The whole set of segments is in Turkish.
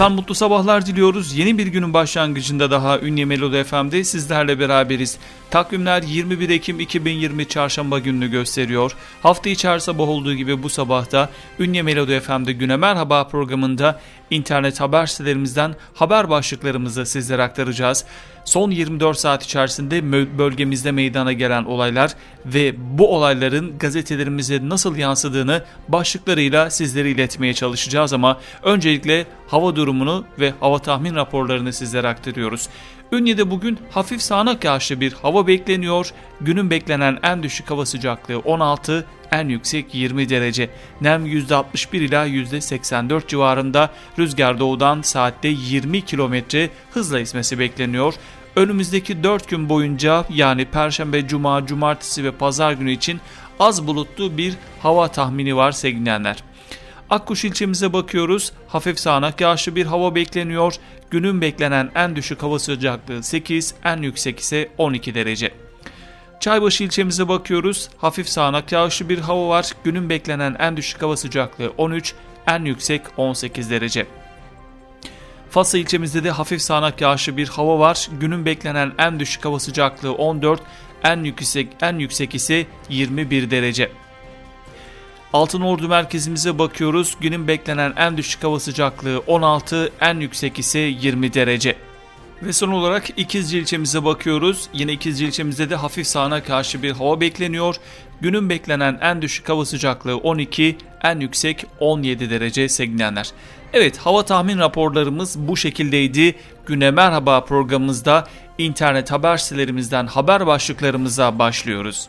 Efendim mutlu sabahlar diliyoruz. Yeni bir günün başlangıcında daha Ünye Melodi FM'de sizlerle beraberiz. Takvimler 21 Ekim 2020 çarşamba gününü gösteriyor. Hafta içi her sabah olduğu gibi bu sabahta Ünye Melodi FM'de Güne Merhaba programında internet haber sitelerimizden haber başlıklarımızı sizlere aktaracağız. Son 24 saat içerisinde bölgemizde meydana gelen olaylar ve bu olayların gazetelerimize nasıl yansıdığını başlıklarıyla sizlere iletmeye çalışacağız ama öncelikle hava durumunu ve hava tahmin raporlarını sizlere aktarıyoruz. Ünye'de bugün hafif sağanak yağışlı bir hava bekleniyor. Günün beklenen en düşük hava sıcaklığı 16, en yüksek 20 derece. Nem %61 ila %84 civarında. Rüzgar doğudan saatte 20 kilometre hızla esmesi bekleniyor. Önümüzdeki 4 gün boyunca yani Perşembe, Cuma, Cumartesi ve Pazar günü için az bulutlu bir hava tahmini var sevgilenler. Akkuş ilçemize bakıyoruz. Hafif sağanak yağışlı bir hava bekleniyor. Günün beklenen en düşük hava sıcaklığı 8, en yüksek ise 12 derece. Çaybaşı ilçemize bakıyoruz. Hafif sağanak yağışlı bir hava var. Günün beklenen en düşük hava sıcaklığı 13, en yüksek 18 derece. Fasa ilçemizde de hafif sağanak yağışlı bir hava var. Günün beklenen en düşük hava sıcaklığı 14, en yüksek en yüksek ise 21 derece. Altın Ordu merkezimize bakıyoruz. Günün beklenen en düşük hava sıcaklığı 16, en yüksek ise 20 derece. Ve son olarak İkizce ilçemize bakıyoruz. Yine İkizce ilçemizde de hafif sağana karşı bir hava bekleniyor. Günün beklenen en düşük hava sıcaklığı 12, en yüksek 17 derece sevgilenler. Evet hava tahmin raporlarımız bu şekildeydi. Güne Merhaba programımızda internet haber sitelerimizden haber başlıklarımıza başlıyoruz.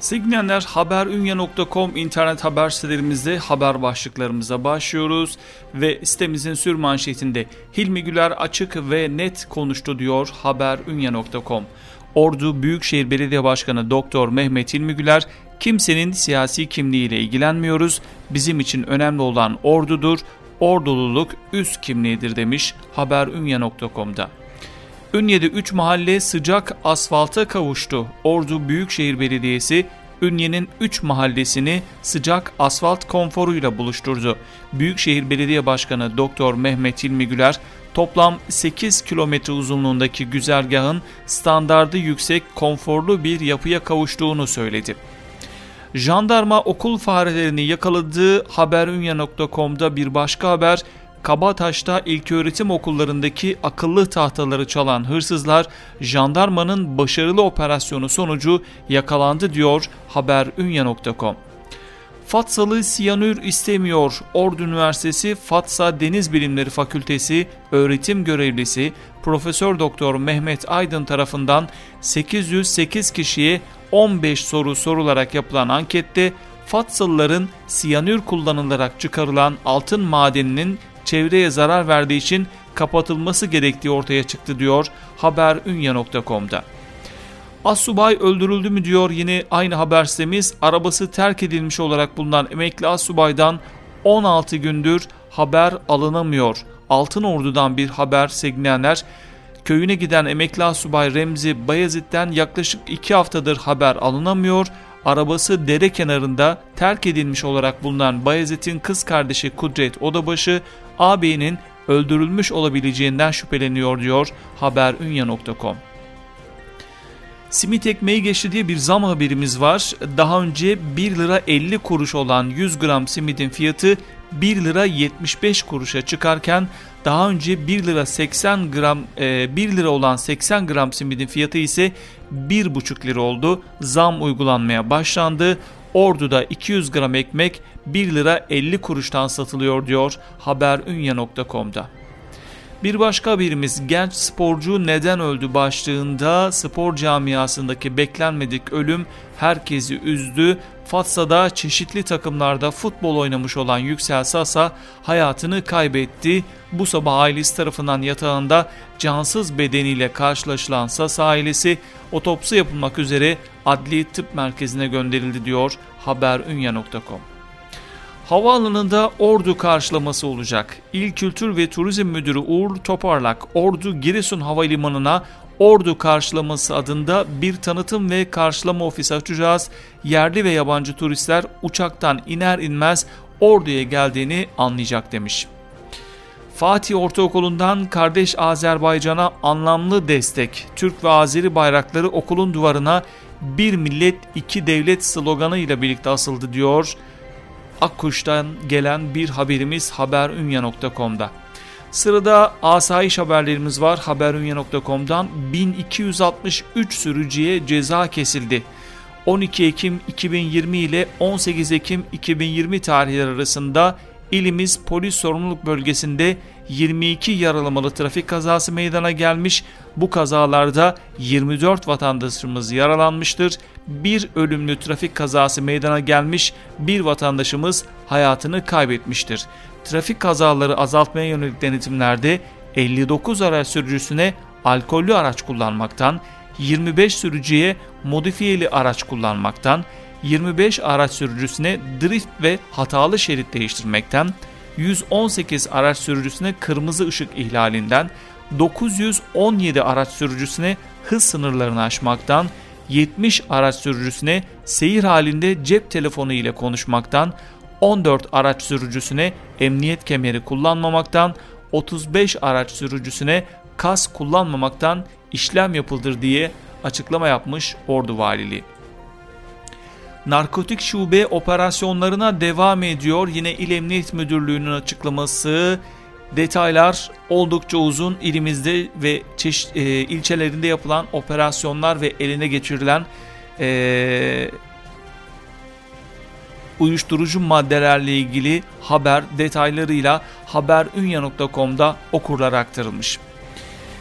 Sevgili haberünye.com internet haber sitelerimizde haber başlıklarımıza başlıyoruz ve sitemizin sür manşetinde Hilmi Güler açık ve net konuştu diyor haberünye.com. Ordu Büyükşehir Belediye Başkanı Doktor Mehmet Hilmi Güler, kimsenin siyasi kimliğiyle ilgilenmiyoruz, bizim için önemli olan ordudur, ordululuk üst kimliğidir demiş haberünye.com'da. Ünye'de 3 mahalle sıcak asfalta kavuştu. Ordu Büyükşehir Belediyesi Ünye'nin 3 mahallesini sıcak asfalt konforuyla buluşturdu. Büyükşehir Belediye Başkanı Doktor Mehmet İlmi Güler toplam 8 kilometre uzunluğundaki güzergahın standardı yüksek konforlu bir yapıya kavuştuğunu söyledi. Jandarma okul farelerini yakaladığı haberünya.com'da bir başka haber Kabataş'ta ilköğretim okullarındaki akıllı tahtaları çalan hırsızlar jandarmanın başarılı operasyonu sonucu yakalandı diyor haberünya.com. Fatsalı siyanür istemiyor. Ordu Üniversitesi Fatsa Deniz Bilimleri Fakültesi öğretim görevlisi Profesör Doktor Mehmet Aydın tarafından 808 kişiye 15 soru sorularak yapılan ankette Fatsalıların siyanür kullanılarak çıkarılan altın madeninin çevreye zarar verdiği için kapatılması gerektiği ortaya çıktı diyor haberunya.com'da. Assubay öldürüldü mü diyor yine aynı haber sitemiz. Arabası terk edilmiş olarak bulunan emekli Assubay'dan 16 gündür haber alınamıyor. Altın Ordu'dan bir haber sevgilenler. Köyüne giden emekli Asubay Remzi Bayezid'den yaklaşık 2 haftadır haber alınamıyor. Arabası dere kenarında terk edilmiş olarak bulunan Bayezid'in kız kardeşi Kudret Odabaşı ağabeyinin öldürülmüş olabileceğinden şüpheleniyor diyor haberunya.com. Simit ekmeği geçti diye bir zam haberimiz var. Daha önce 1 lira 50 kuruş olan 100 gram simidin fiyatı 1 lira 75 kuruşa çıkarken daha önce 1 lira 80 gram 1 lira olan 80 gram simidin fiyatı ise 1,5 lira oldu. Zam uygulanmaya başlandı. Ordu'da 200 gram ekmek 1 lira 50 kuruştan satılıyor diyor haberunya.com'da. Bir başka haberimiz genç sporcu neden öldü başlığında spor camiasındaki beklenmedik ölüm herkesi üzdü. Fatsa'da çeşitli takımlarda futbol oynamış olan Yüksel Sasa hayatını kaybetti. Bu sabah ailesi tarafından yatağında cansız bedeniyle karşılaşılan Sasa ailesi otopsi yapılmak üzere adli tıp merkezine gönderildi diyor haberunya.com. Havaalanında Ordu karşılaması olacak. İl Kültür ve Turizm Müdürü Uğur Toparlak, Ordu Giresun Havalimanı'na Ordu karşılaması adında bir tanıtım ve karşılama ofisi açacağız. Yerli ve yabancı turistler uçaktan iner inmez Ordu'ya geldiğini anlayacak demiş. Fatih Ortaokulu'ndan kardeş Azerbaycan'a anlamlı destek. Türk ve Azeri bayrakları okulun duvarına bir millet iki devlet sloganı ile birlikte asıldı diyor. Akkuş'tan gelen bir haberimiz haberunya.com'da. Sırada asayiş haberlerimiz var. Haberunya.com'dan 1263 sürücüye ceza kesildi. 12 Ekim 2020 ile 18 Ekim 2020 tarihleri arasında ilimiz polis sorumluluk bölgesinde 22 yaralamalı trafik kazası meydana gelmiş. Bu kazalarda 24 vatandaşımız yaralanmıştır. Bir ölümlü trafik kazası meydana gelmiş. Bir vatandaşımız hayatını kaybetmiştir. Trafik kazaları azaltmaya yönelik denetimlerde 59 araç sürücüsüne alkollü araç kullanmaktan, 25 sürücüye modifiyeli araç kullanmaktan, 25 araç sürücüsüne drift ve hatalı şerit değiştirmekten, 118 araç sürücüsüne kırmızı ışık ihlalinden, 917 araç sürücüsüne hız sınırlarını aşmaktan, 70 araç sürücüsüne seyir halinde cep telefonu ile konuşmaktan, 14 araç sürücüsüne emniyet kemeri kullanmamaktan, 35 araç sürücüsüne kas kullanmamaktan işlem yapıldır diye açıklama yapmış Ordu Valiliği narkotik şube operasyonlarına devam ediyor. Yine İl Emniyet Müdürlüğü'nün açıklaması detaylar oldukça uzun ilimizde ve çeşit, e, ilçelerinde yapılan operasyonlar ve eline geçirilen e, uyuşturucu maddelerle ilgili haber detaylarıyla haberunya.com'da okurlara aktarılmış.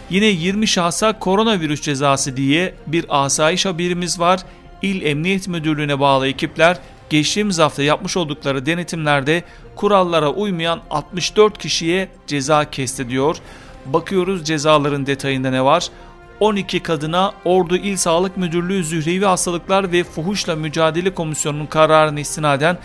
Yine 20 şahsa koronavirüs cezası diye bir asayiş haberimiz var. İl Emniyet Müdürlüğü'ne bağlı ekipler geçtiğimiz hafta yapmış oldukları denetimlerde kurallara uymayan 64 kişiye ceza kesti diyor. Bakıyoruz cezaların detayında ne var? 12 kadına Ordu İl Sağlık Müdürlüğü Zührevi Hastalıklar ve Fuhuşla Mücadele Komisyonu'nun kararını istinaden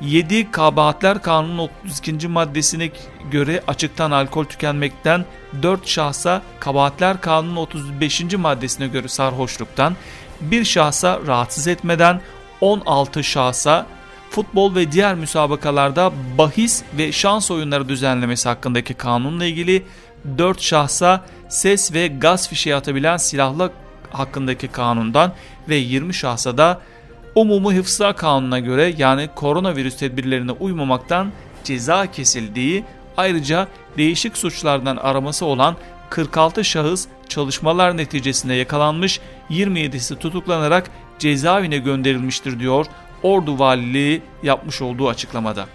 7 Kabahatler Kanunu 32. maddesine göre açıktan alkol tükenmekten 4 şahsa Kabahatler Kanunu 35. maddesine göre sarhoşluktan bir şahsa rahatsız etmeden 16 şahsa futbol ve diğer müsabakalarda bahis ve şans oyunları düzenlemesi hakkındaki kanunla ilgili 4 şahsa ses ve gaz fişeği atabilen silahlı hakkındaki kanundan ve 20 şahsa da Umumu Hıfzı Kanunu'na göre yani koronavirüs tedbirlerine uymamaktan ceza kesildiği ayrıca değişik suçlardan araması olan 46 şahıs çalışmalar neticesinde yakalanmış 27'si tutuklanarak cezaevine gönderilmiştir diyor Ordu Valiliği yapmış olduğu açıklamada.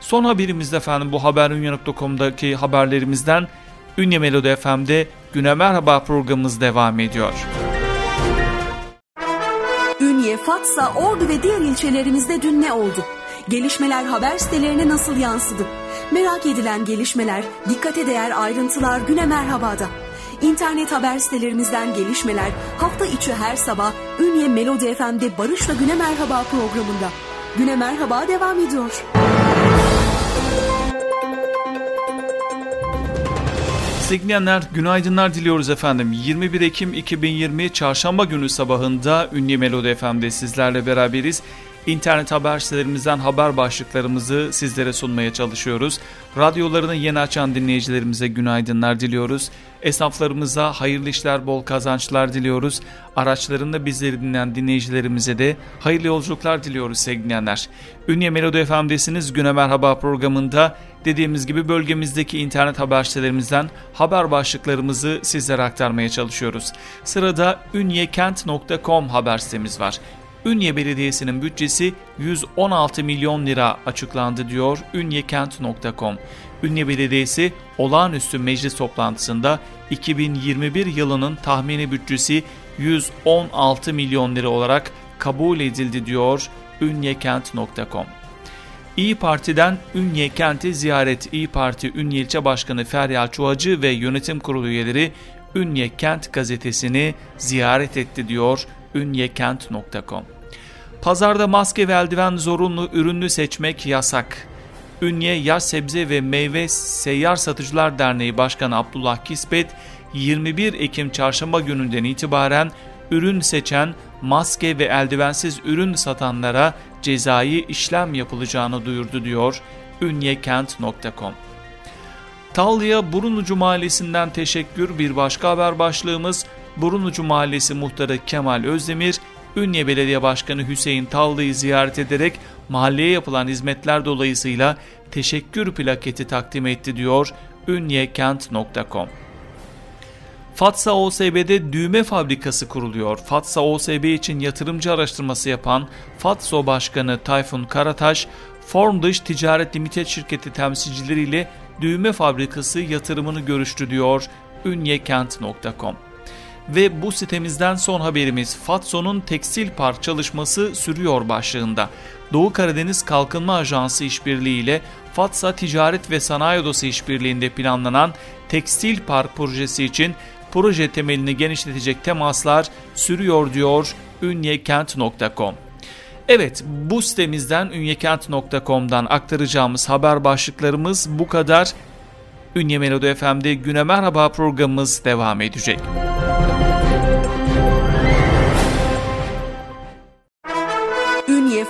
Son haberimizde efendim bu haberunya.com'daki haberlerimizden Ünye Melodi FM'de Güne Merhaba programımız devam ediyor. Ünye, Fatsa, Ordu ve diğer ilçelerimizde dün ne oldu? Gelişmeler haber sitelerine nasıl yansıdı? Merak edilen gelişmeler, dikkate değer ayrıntılar Güne Merhaba'da. İnternet haber sitelerimizden gelişmeler hafta içi her sabah Ünye Melodi FM'de Barış'la Güne Merhaba programında. Güne Merhaba devam ediyor. Sevgili günaydınlar diliyoruz efendim. 21 Ekim 2020 Çarşamba günü sabahında Ünlü Melodi FM'de sizlerle beraberiz. İnternet haber sitelerimizden haber başlıklarımızı sizlere sunmaya çalışıyoruz. Radyolarını yeni açan dinleyicilerimize günaydınlar diliyoruz. Esnaflarımıza hayırlı işler, bol kazançlar diliyoruz. Araçlarında bizleri dinleyen dinleyicilerimize de hayırlı yolculuklar diliyoruz sevgilenler. Ünye Melodi FM'desiniz. Güne Merhaba programında dediğimiz gibi bölgemizdeki internet haber sitelerimizden haber başlıklarımızı sizlere aktarmaya çalışıyoruz. Sırada ünyekent.com haber sitemiz var Ünye Belediyesi'nin bütçesi 116 milyon lira açıklandı diyor ünyekent.com. Ünye Belediyesi olağanüstü meclis toplantısında 2021 yılının tahmini bütçesi 116 milyon lira olarak kabul edildi diyor ünyekent.com. İyi Parti'den Ünye kenti ziyaret İyi Parti Ünye İlçe Başkanı Feryal Çuvacı ve yönetim kurulu üyeleri Ünye Kent gazetesini ziyaret etti diyor ünyekent.com. Pazarda maske ve eldiven zorunlu ürünlü seçmek yasak. Ünye Yaş Sebze ve Meyve Seyyar Satıcılar Derneği Başkanı Abdullah Kispet 21 Ekim çarşamba gününden itibaren ürün seçen, maske ve eldivensiz ürün satanlara cezai işlem yapılacağını duyurdu diyor ünyekent.com. Talya Burunucu Mahallesi'nden teşekkür bir başka haber başlığımız Burunucu Mahallesi Muhtarı Kemal Özdemir, Ünye Belediye Başkanı Hüseyin Tallı'yı ziyaret ederek mahalleye yapılan hizmetler dolayısıyla teşekkür plaketi takdim etti diyor ünyekent.com. Fatsa OSB'de düğme fabrikası kuruluyor. Fatsa OSB için yatırımcı araştırması yapan Fatso Başkanı Tayfun Karataş, Form Dış Ticaret Limited şirketi temsilcileriyle düğme fabrikası yatırımını görüştü diyor ünyekent.com. Ve bu sitemizden son haberimiz Fatso'nun tekstil park çalışması sürüyor başlığında. Doğu Karadeniz Kalkınma Ajansı işbirliğiyle Fatsa Ticaret ve Sanayi Odası işbirliğinde planlanan tekstil park projesi için proje temelini genişletecek temaslar sürüyor diyor ünyekent.com. Evet bu sitemizden ünyekent.com'dan aktaracağımız haber başlıklarımız bu kadar. Ünye Melodi FM'de Güne Merhaba programımız devam edecek.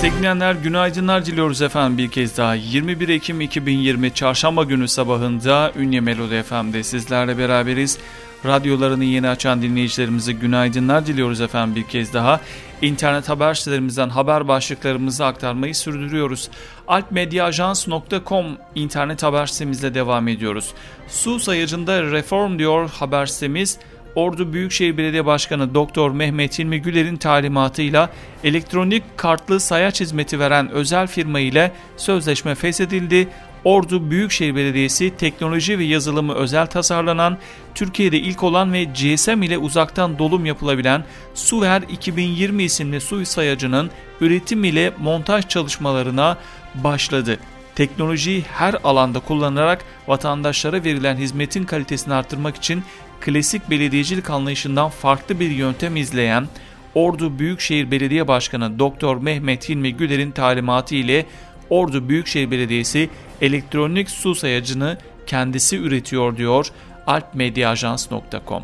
Sevgilenler günaydınlar diliyoruz efendim bir kez daha. 21 Ekim 2020 Çarşamba günü sabahında Ünye Melodi FM'de sizlerle beraberiz. Radyolarını yeni açan dinleyicilerimize günaydınlar diliyoruz efendim bir kez daha. İnternet haber sitelerimizden haber başlıklarımızı aktarmayı sürdürüyoruz. alpmediaajans.com internet haber sitemizle devam ediyoruz. Su sayacında reform diyor haber sitemiz. Ordu Büyükşehir Belediye Başkanı Doktor Mehmet Hilmi Güler'in talimatıyla elektronik kartlı sayaç hizmeti veren özel firma ile sözleşme feshedildi. Ordu Büyükşehir Belediyesi teknoloji ve yazılımı özel tasarlanan, Türkiye'de ilk olan ve GSM ile uzaktan dolum yapılabilen Suver 2020 isimli su sayacının üretim ile montaj çalışmalarına başladı. Teknolojiyi her alanda kullanarak vatandaşlara verilen hizmetin kalitesini artırmak için klasik belediyecilik anlayışından farklı bir yöntem izleyen Ordu Büyükşehir Belediye Başkanı Doktor Mehmet Hilmi Güler'in talimatı ile Ordu Büyükşehir Belediyesi elektronik su sayacını kendisi üretiyor diyor alpmediaajans.com.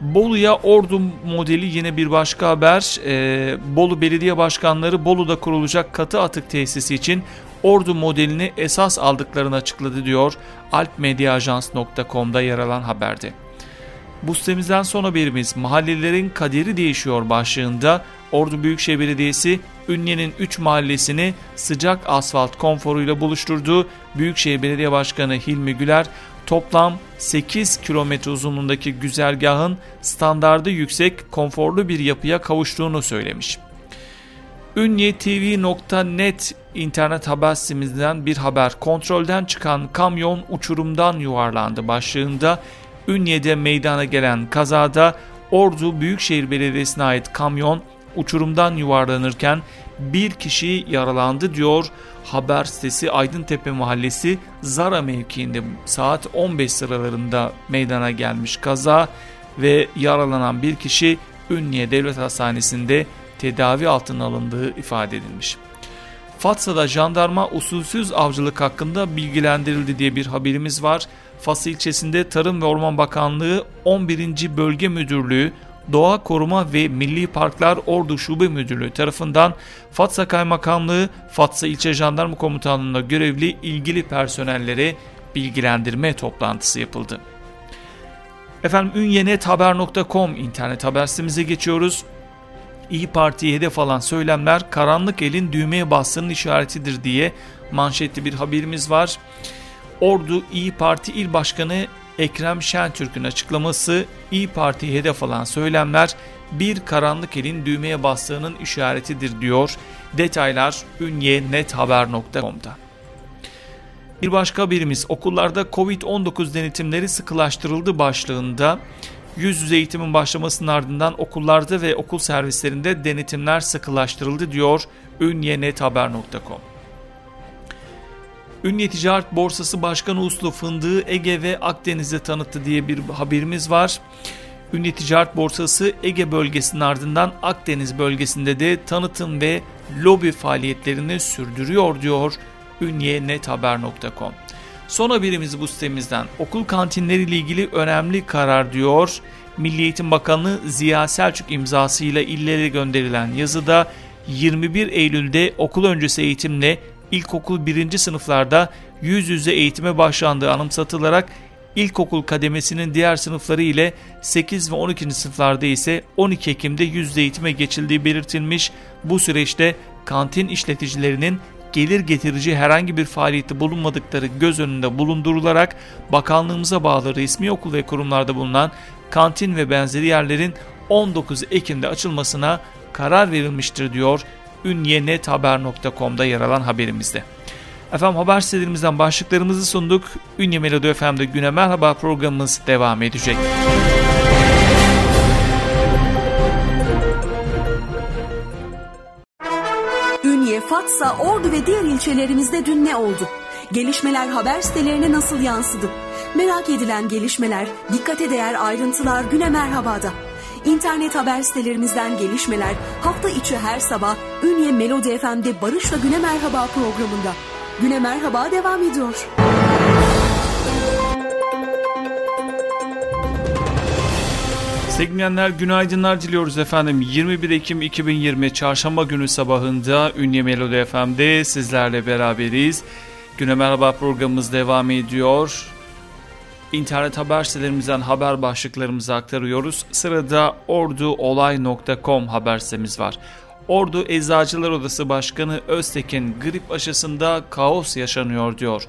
Bolu'ya Ordu modeli yine bir başka haber. Ee, Bolu Belediye Başkanları Bolu'da kurulacak katı atık tesisi için Ordu modelini esas aldıklarını açıkladı diyor alpmediaajans.com'da yer alan haberde. Bu sitemizden son haberimiz mahallelerin kaderi değişiyor başlığında Ordu Büyükşehir Belediyesi Ünye'nin 3 mahallesini sıcak asfalt konforuyla buluşturdu. Büyükşehir Belediye Başkanı Hilmi Güler toplam 8 kilometre uzunluğundaki güzergahın standardı yüksek konforlu bir yapıya kavuştuğunu söylemiş. Ünyetv.net internet haber sitemizden bir haber. Kontrolden çıkan kamyon uçurumdan yuvarlandı başlığında Ünye'de meydana gelen kazada Ordu Büyükşehir Belediyesi'ne ait kamyon uçurumdan yuvarlanırken bir kişi yaralandı diyor. Haber sitesi Aydıntepe Mahallesi Zara mevkiinde saat 15 sıralarında meydana gelmiş kaza ve yaralanan bir kişi Ünye Devlet Hastanesi'nde tedavi altına alındığı ifade edilmiş. Fatsa'da jandarma usulsüz avcılık hakkında bilgilendirildi diye bir haberimiz var. Fas ilçesinde Tarım ve Orman Bakanlığı 11. Bölge Müdürlüğü Doğa Koruma ve Milli Parklar Ordu Şube Müdürlüğü tarafından Fatsa Kaymakamlığı, Fatsa İlçe Jandarma Komutanlığı'nda görevli ilgili personellere bilgilendirme toplantısı yapıldı. Efendim ünyenethaber.com internet haber sitemize geçiyoruz. İyi Parti'ye hedef alan söylemler karanlık elin düğmeye bastığının işaretidir diye manşetli bir haberimiz var. Ordu İyi Parti İl Başkanı Ekrem Şentürk'ün açıklaması İyi Parti'ye hedef alan söylemler bir karanlık elin düğmeye bastığının işaretidir diyor. Detaylar ünyenethaber.com'da. Bir başka haberimiz okullarda Covid-19 denetimleri sıkılaştırıldı başlığında yüz yüze eğitimin başlamasının ardından okullarda ve okul servislerinde denetimler sıkılaştırıldı diyor ünyenethaber.com. Ünye Ticaret Borsası Başkanı Uslu fındığı Ege ve Akdeniz'de tanıttı diye bir haberimiz var. Ünye Ticaret Borsası Ege bölgesinin ardından Akdeniz bölgesinde de tanıtım ve lobi faaliyetlerini sürdürüyor diyor ünyenethaber.com. Son haberimiz bu sitemizden. Okul kantinleriyle ilgili önemli karar diyor. Milli Eğitim Bakanı Ziya Selçuk imzasıyla illere gönderilen yazıda 21 Eylül'de okul öncesi eğitimle ilkokul 1. sınıflarda yüz yüze eğitime başlandığı anımsatılarak ilkokul kademesinin diğer sınıfları ile 8 ve 12. sınıflarda ise 12 Ekim'de yüz yüze eğitime geçildiği belirtilmiş. Bu süreçte kantin işleticilerinin gelir getirici herhangi bir faaliyeti bulunmadıkları göz önünde bulundurularak bakanlığımıza bağlı resmi okul ve kurumlarda bulunan kantin ve benzeri yerlerin 19 Ekim'de açılmasına karar verilmiştir diyor ünyenethaber.com'da yer alan haberimizde. Efendim haber sitelerimizden başlıklarımızı sunduk. Ünye Melodi FM'de Güne Merhaba programımız devam edecek. Ünye, Fatsa, Ordu ve diğer ilçelerimizde dün ne oldu? Gelişmeler haber sitelerine nasıl yansıdı? Merak edilen gelişmeler, dikkate değer ayrıntılar Güne Merhaba'da. İnternet haber sitelerimizden gelişmeler hafta içi her sabah Ünye Melodi FM'de Barış'la Güne Merhaba programında. Güne Merhaba devam ediyor. Sevgilenler günaydınlar diliyoruz efendim. 21 Ekim 2020 Çarşamba günü sabahında Ünye Melodi FM'de sizlerle beraberiz. Güne Merhaba programımız devam ediyor. İnternet haber sitelerimizden haber başlıklarımızı aktarıyoruz. Sırada orduolay.com haber sitemiz var. Ordu Eczacılar Odası Başkanı Öztekin grip aşısında kaos yaşanıyor diyor.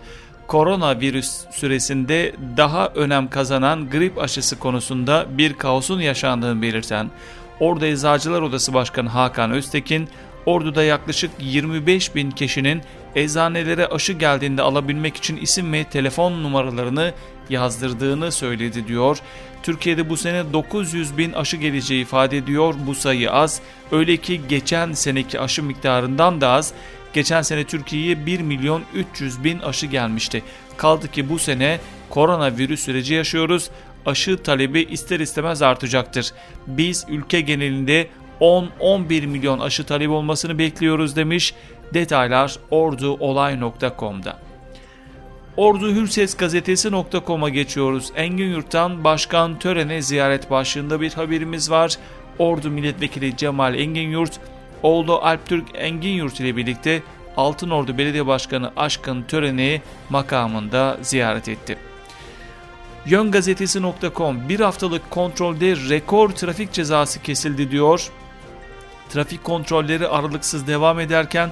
Koronavirüs süresinde daha önem kazanan grip aşısı konusunda bir kaosun yaşandığını belirten Ordu Eczacılar Odası Başkanı Hakan Öztekin, Ordu'da yaklaşık 25 bin kişinin eczanelere aşı geldiğinde alabilmek için isim ve telefon numaralarını yazdırdığını söyledi diyor. Türkiye'de bu sene 900 bin aşı geleceği ifade ediyor. Bu sayı az. Öyle ki geçen seneki aşı miktarından da az. Geçen sene Türkiye'ye 1 milyon 300 bin aşı gelmişti. Kaldı ki bu sene koronavirüs süreci yaşıyoruz. Aşı talebi ister istemez artacaktır. Biz ülke genelinde 10-11 milyon aşı talebi olmasını bekliyoruz demiş. Detaylar orduolay.com'da. Ordu Hürses gazetesi.com'a geçiyoruz. Engin Yurt'tan Başkan Törene ziyaret başlığında bir haberimiz var. Ordu Milletvekili Cemal Engin Yurt, oğlu Alptürk Engin Yurt ile birlikte Altınordu Belediye Başkanı Aşkın Tören'i makamında ziyaret etti. Yöngazetesi.com bir haftalık kontrolde rekor trafik cezası kesildi diyor. Trafik kontrolleri aralıksız devam ederken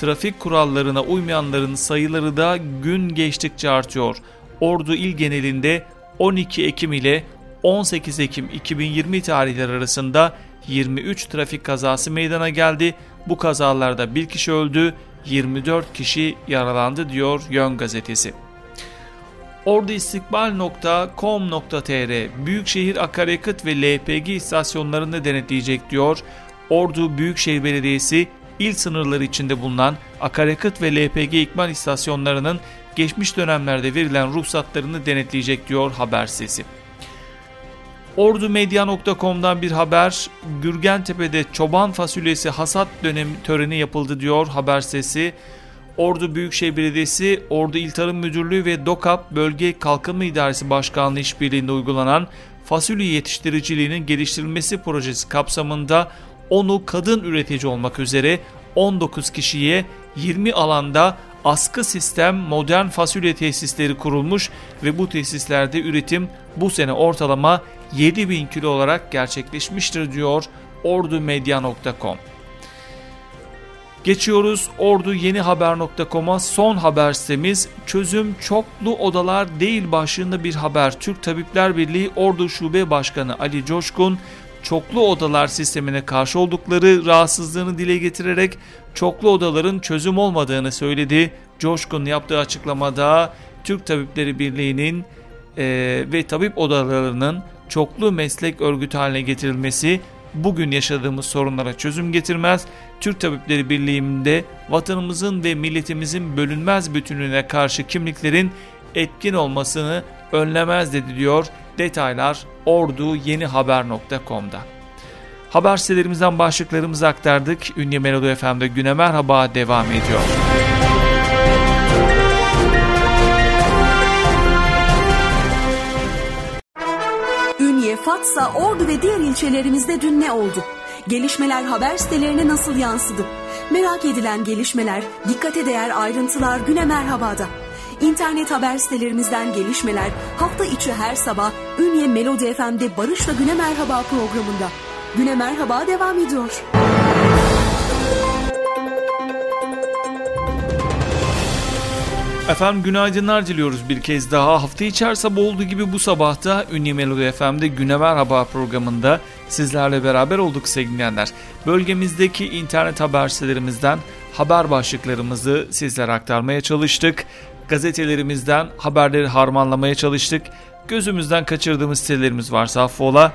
trafik kurallarına uymayanların sayıları da gün geçtikçe artıyor. Ordu il genelinde 12 Ekim ile 18 Ekim 2020 tarihleri arasında 23 trafik kazası meydana geldi. Bu kazalarda bir kişi öldü, 24 kişi yaralandı diyor Yön gazetesi. Orduistikbal.com.tr Büyükşehir akaryakıt ve LPG istasyonlarını denetleyecek diyor. Ordu Büyükşehir Belediyesi il sınırları içinde bulunan akaryakıt ve LPG ikmal istasyonlarının geçmiş dönemlerde verilen ruhsatlarını denetleyecek diyor haber sesi. Ordumedya.com'dan bir haber. Gürgentepe'de çoban fasulyesi hasat dönemi töreni yapıldı diyor haber sesi. Ordu Büyükşehir Belediyesi, Ordu İl Tarım Müdürlüğü ve DOKAP Bölge Kalkınma İdaresi Başkanlığı işbirliğinde uygulanan fasulye yetiştiriciliğinin geliştirilmesi projesi kapsamında onu kadın üretici olmak üzere 19 kişiye 20 alanda askı sistem modern fasulye tesisleri kurulmuş ve bu tesislerde üretim bu sene ortalama 7000 kilo olarak gerçekleşmiştir diyor ordumedya.com. Geçiyoruz Ordu Yeni Haber.com'a son haber sitemiz çözüm çoklu odalar değil başlığında bir haber. Türk Tabipler Birliği Ordu Şube Başkanı Ali Coşkun çoklu odalar sistemine karşı oldukları rahatsızlığını dile getirerek çoklu odaların çözüm olmadığını söyledi. Coşkun yaptığı açıklamada Türk Tabipleri Birliği'nin e, ve tabip odalarının çoklu meslek örgütü haline getirilmesi bugün yaşadığımız sorunlara çözüm getirmez. Türk Tabipleri Birliği'nde vatanımızın ve milletimizin bölünmez bütünlüğüne karşı kimliklerin etkin olmasını önlemez dedi diyor. Detaylar Ordu Yeni Haber.com'da. Haber sitelerimizden başlıklarımızı aktardık. Ünye Melodi FM'de güne merhaba devam ediyor. Ünye, Fatsa, Ordu ve diğer ilçelerimizde dün ne oldu? Gelişmeler haber sitelerine nasıl yansıdı? Merak edilen gelişmeler, dikkate değer ayrıntılar güne merhabada. İnternet haber sitelerimizden gelişmeler hafta içi her sabah Ünye Melodi FM'de Barış'la Güne Merhaba programında. Güne Merhaba devam ediyor. Efendim günaydınlar diliyoruz bir kez daha. Hafta içi her sabah olduğu gibi bu sabahta Ünlü Melodi FM'de Güne Merhaba programında sizlerle beraber olduk sevgilenler. Bölgemizdeki internet haber sitelerimizden haber başlıklarımızı sizlere aktarmaya çalıştık. Gazetelerimizden haberleri harmanlamaya çalıştık. Gözümüzden kaçırdığımız sitelerimiz varsa affola.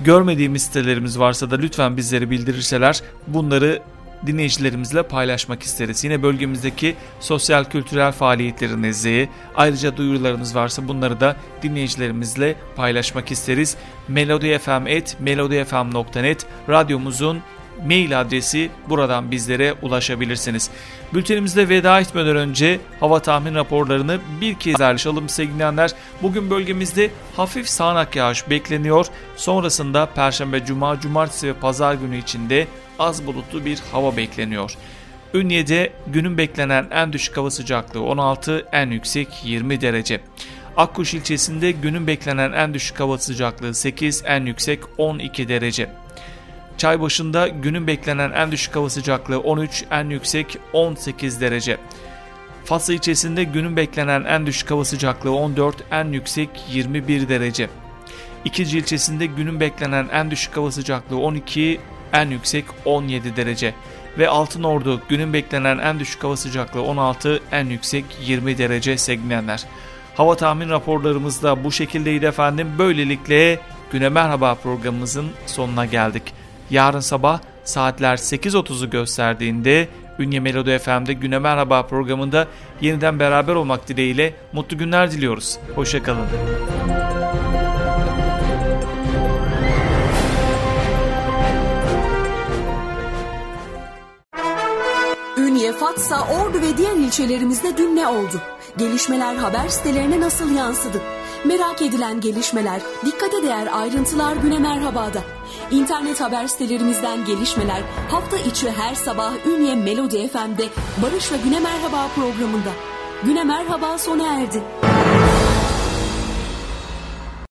Görmediğimiz sitelerimiz varsa da lütfen bizleri bildirirseler bunları dinleyicilerimizle paylaşmak isteriz. Yine bölgemizdeki sosyal kültürel faaliyetlerin nezleği, ayrıca duyurularınız varsa bunları da dinleyicilerimizle paylaşmak isteriz. melodifm.melodifm.net radyomuzun mail adresi buradan bizlere ulaşabilirsiniz. Bültenimizde veda etmeden önce hava tahmin raporlarını bir kez paylaşalım sevgilenler. Bugün bölgemizde hafif sağanak yağış bekleniyor. Sonrasında Perşembe, Cuma, Cumartesi ve Pazar günü içinde az bulutlu bir hava bekleniyor. Ünye'de günün beklenen en düşük hava sıcaklığı 16, en yüksek 20 derece. Akkuş ilçesinde günün beklenen en düşük hava sıcaklığı 8, en yüksek 12 derece. Çaybaşı'nda günün beklenen en düşük hava sıcaklığı 13, en yüksek 18 derece. Fatsa ilçesinde günün beklenen en düşük hava sıcaklığı 14, en yüksek 21 derece. İkinci ilçesinde günün beklenen en düşük hava sıcaklığı 12, en yüksek 17 derece. Ve Altınordu günün beklenen en düşük hava sıcaklığı 16, en yüksek 20 derece segmenler. Hava tahmin raporlarımız da bu şekildeydi efendim. Böylelikle Güne Merhaba programımızın sonuna geldik. Yarın sabah saatler 8.30'u gösterdiğinde Ünye Melodi FM'de Güne Merhaba programında yeniden beraber olmak dileğiyle mutlu günler diliyoruz. Hoşçakalın. Ünye, Fatsa, Ordu ve diğer ilçelerimizde dün ne oldu? Gelişmeler haber sitelerine nasıl yansıdı? Merak edilen gelişmeler, dikkate değer ayrıntılar güne merhabada. İnternet haber sitelerimizden gelişmeler hafta içi her sabah Ünye Melodi FM'de Barış'la Güne Merhaba programında. Güne Merhaba sona erdi.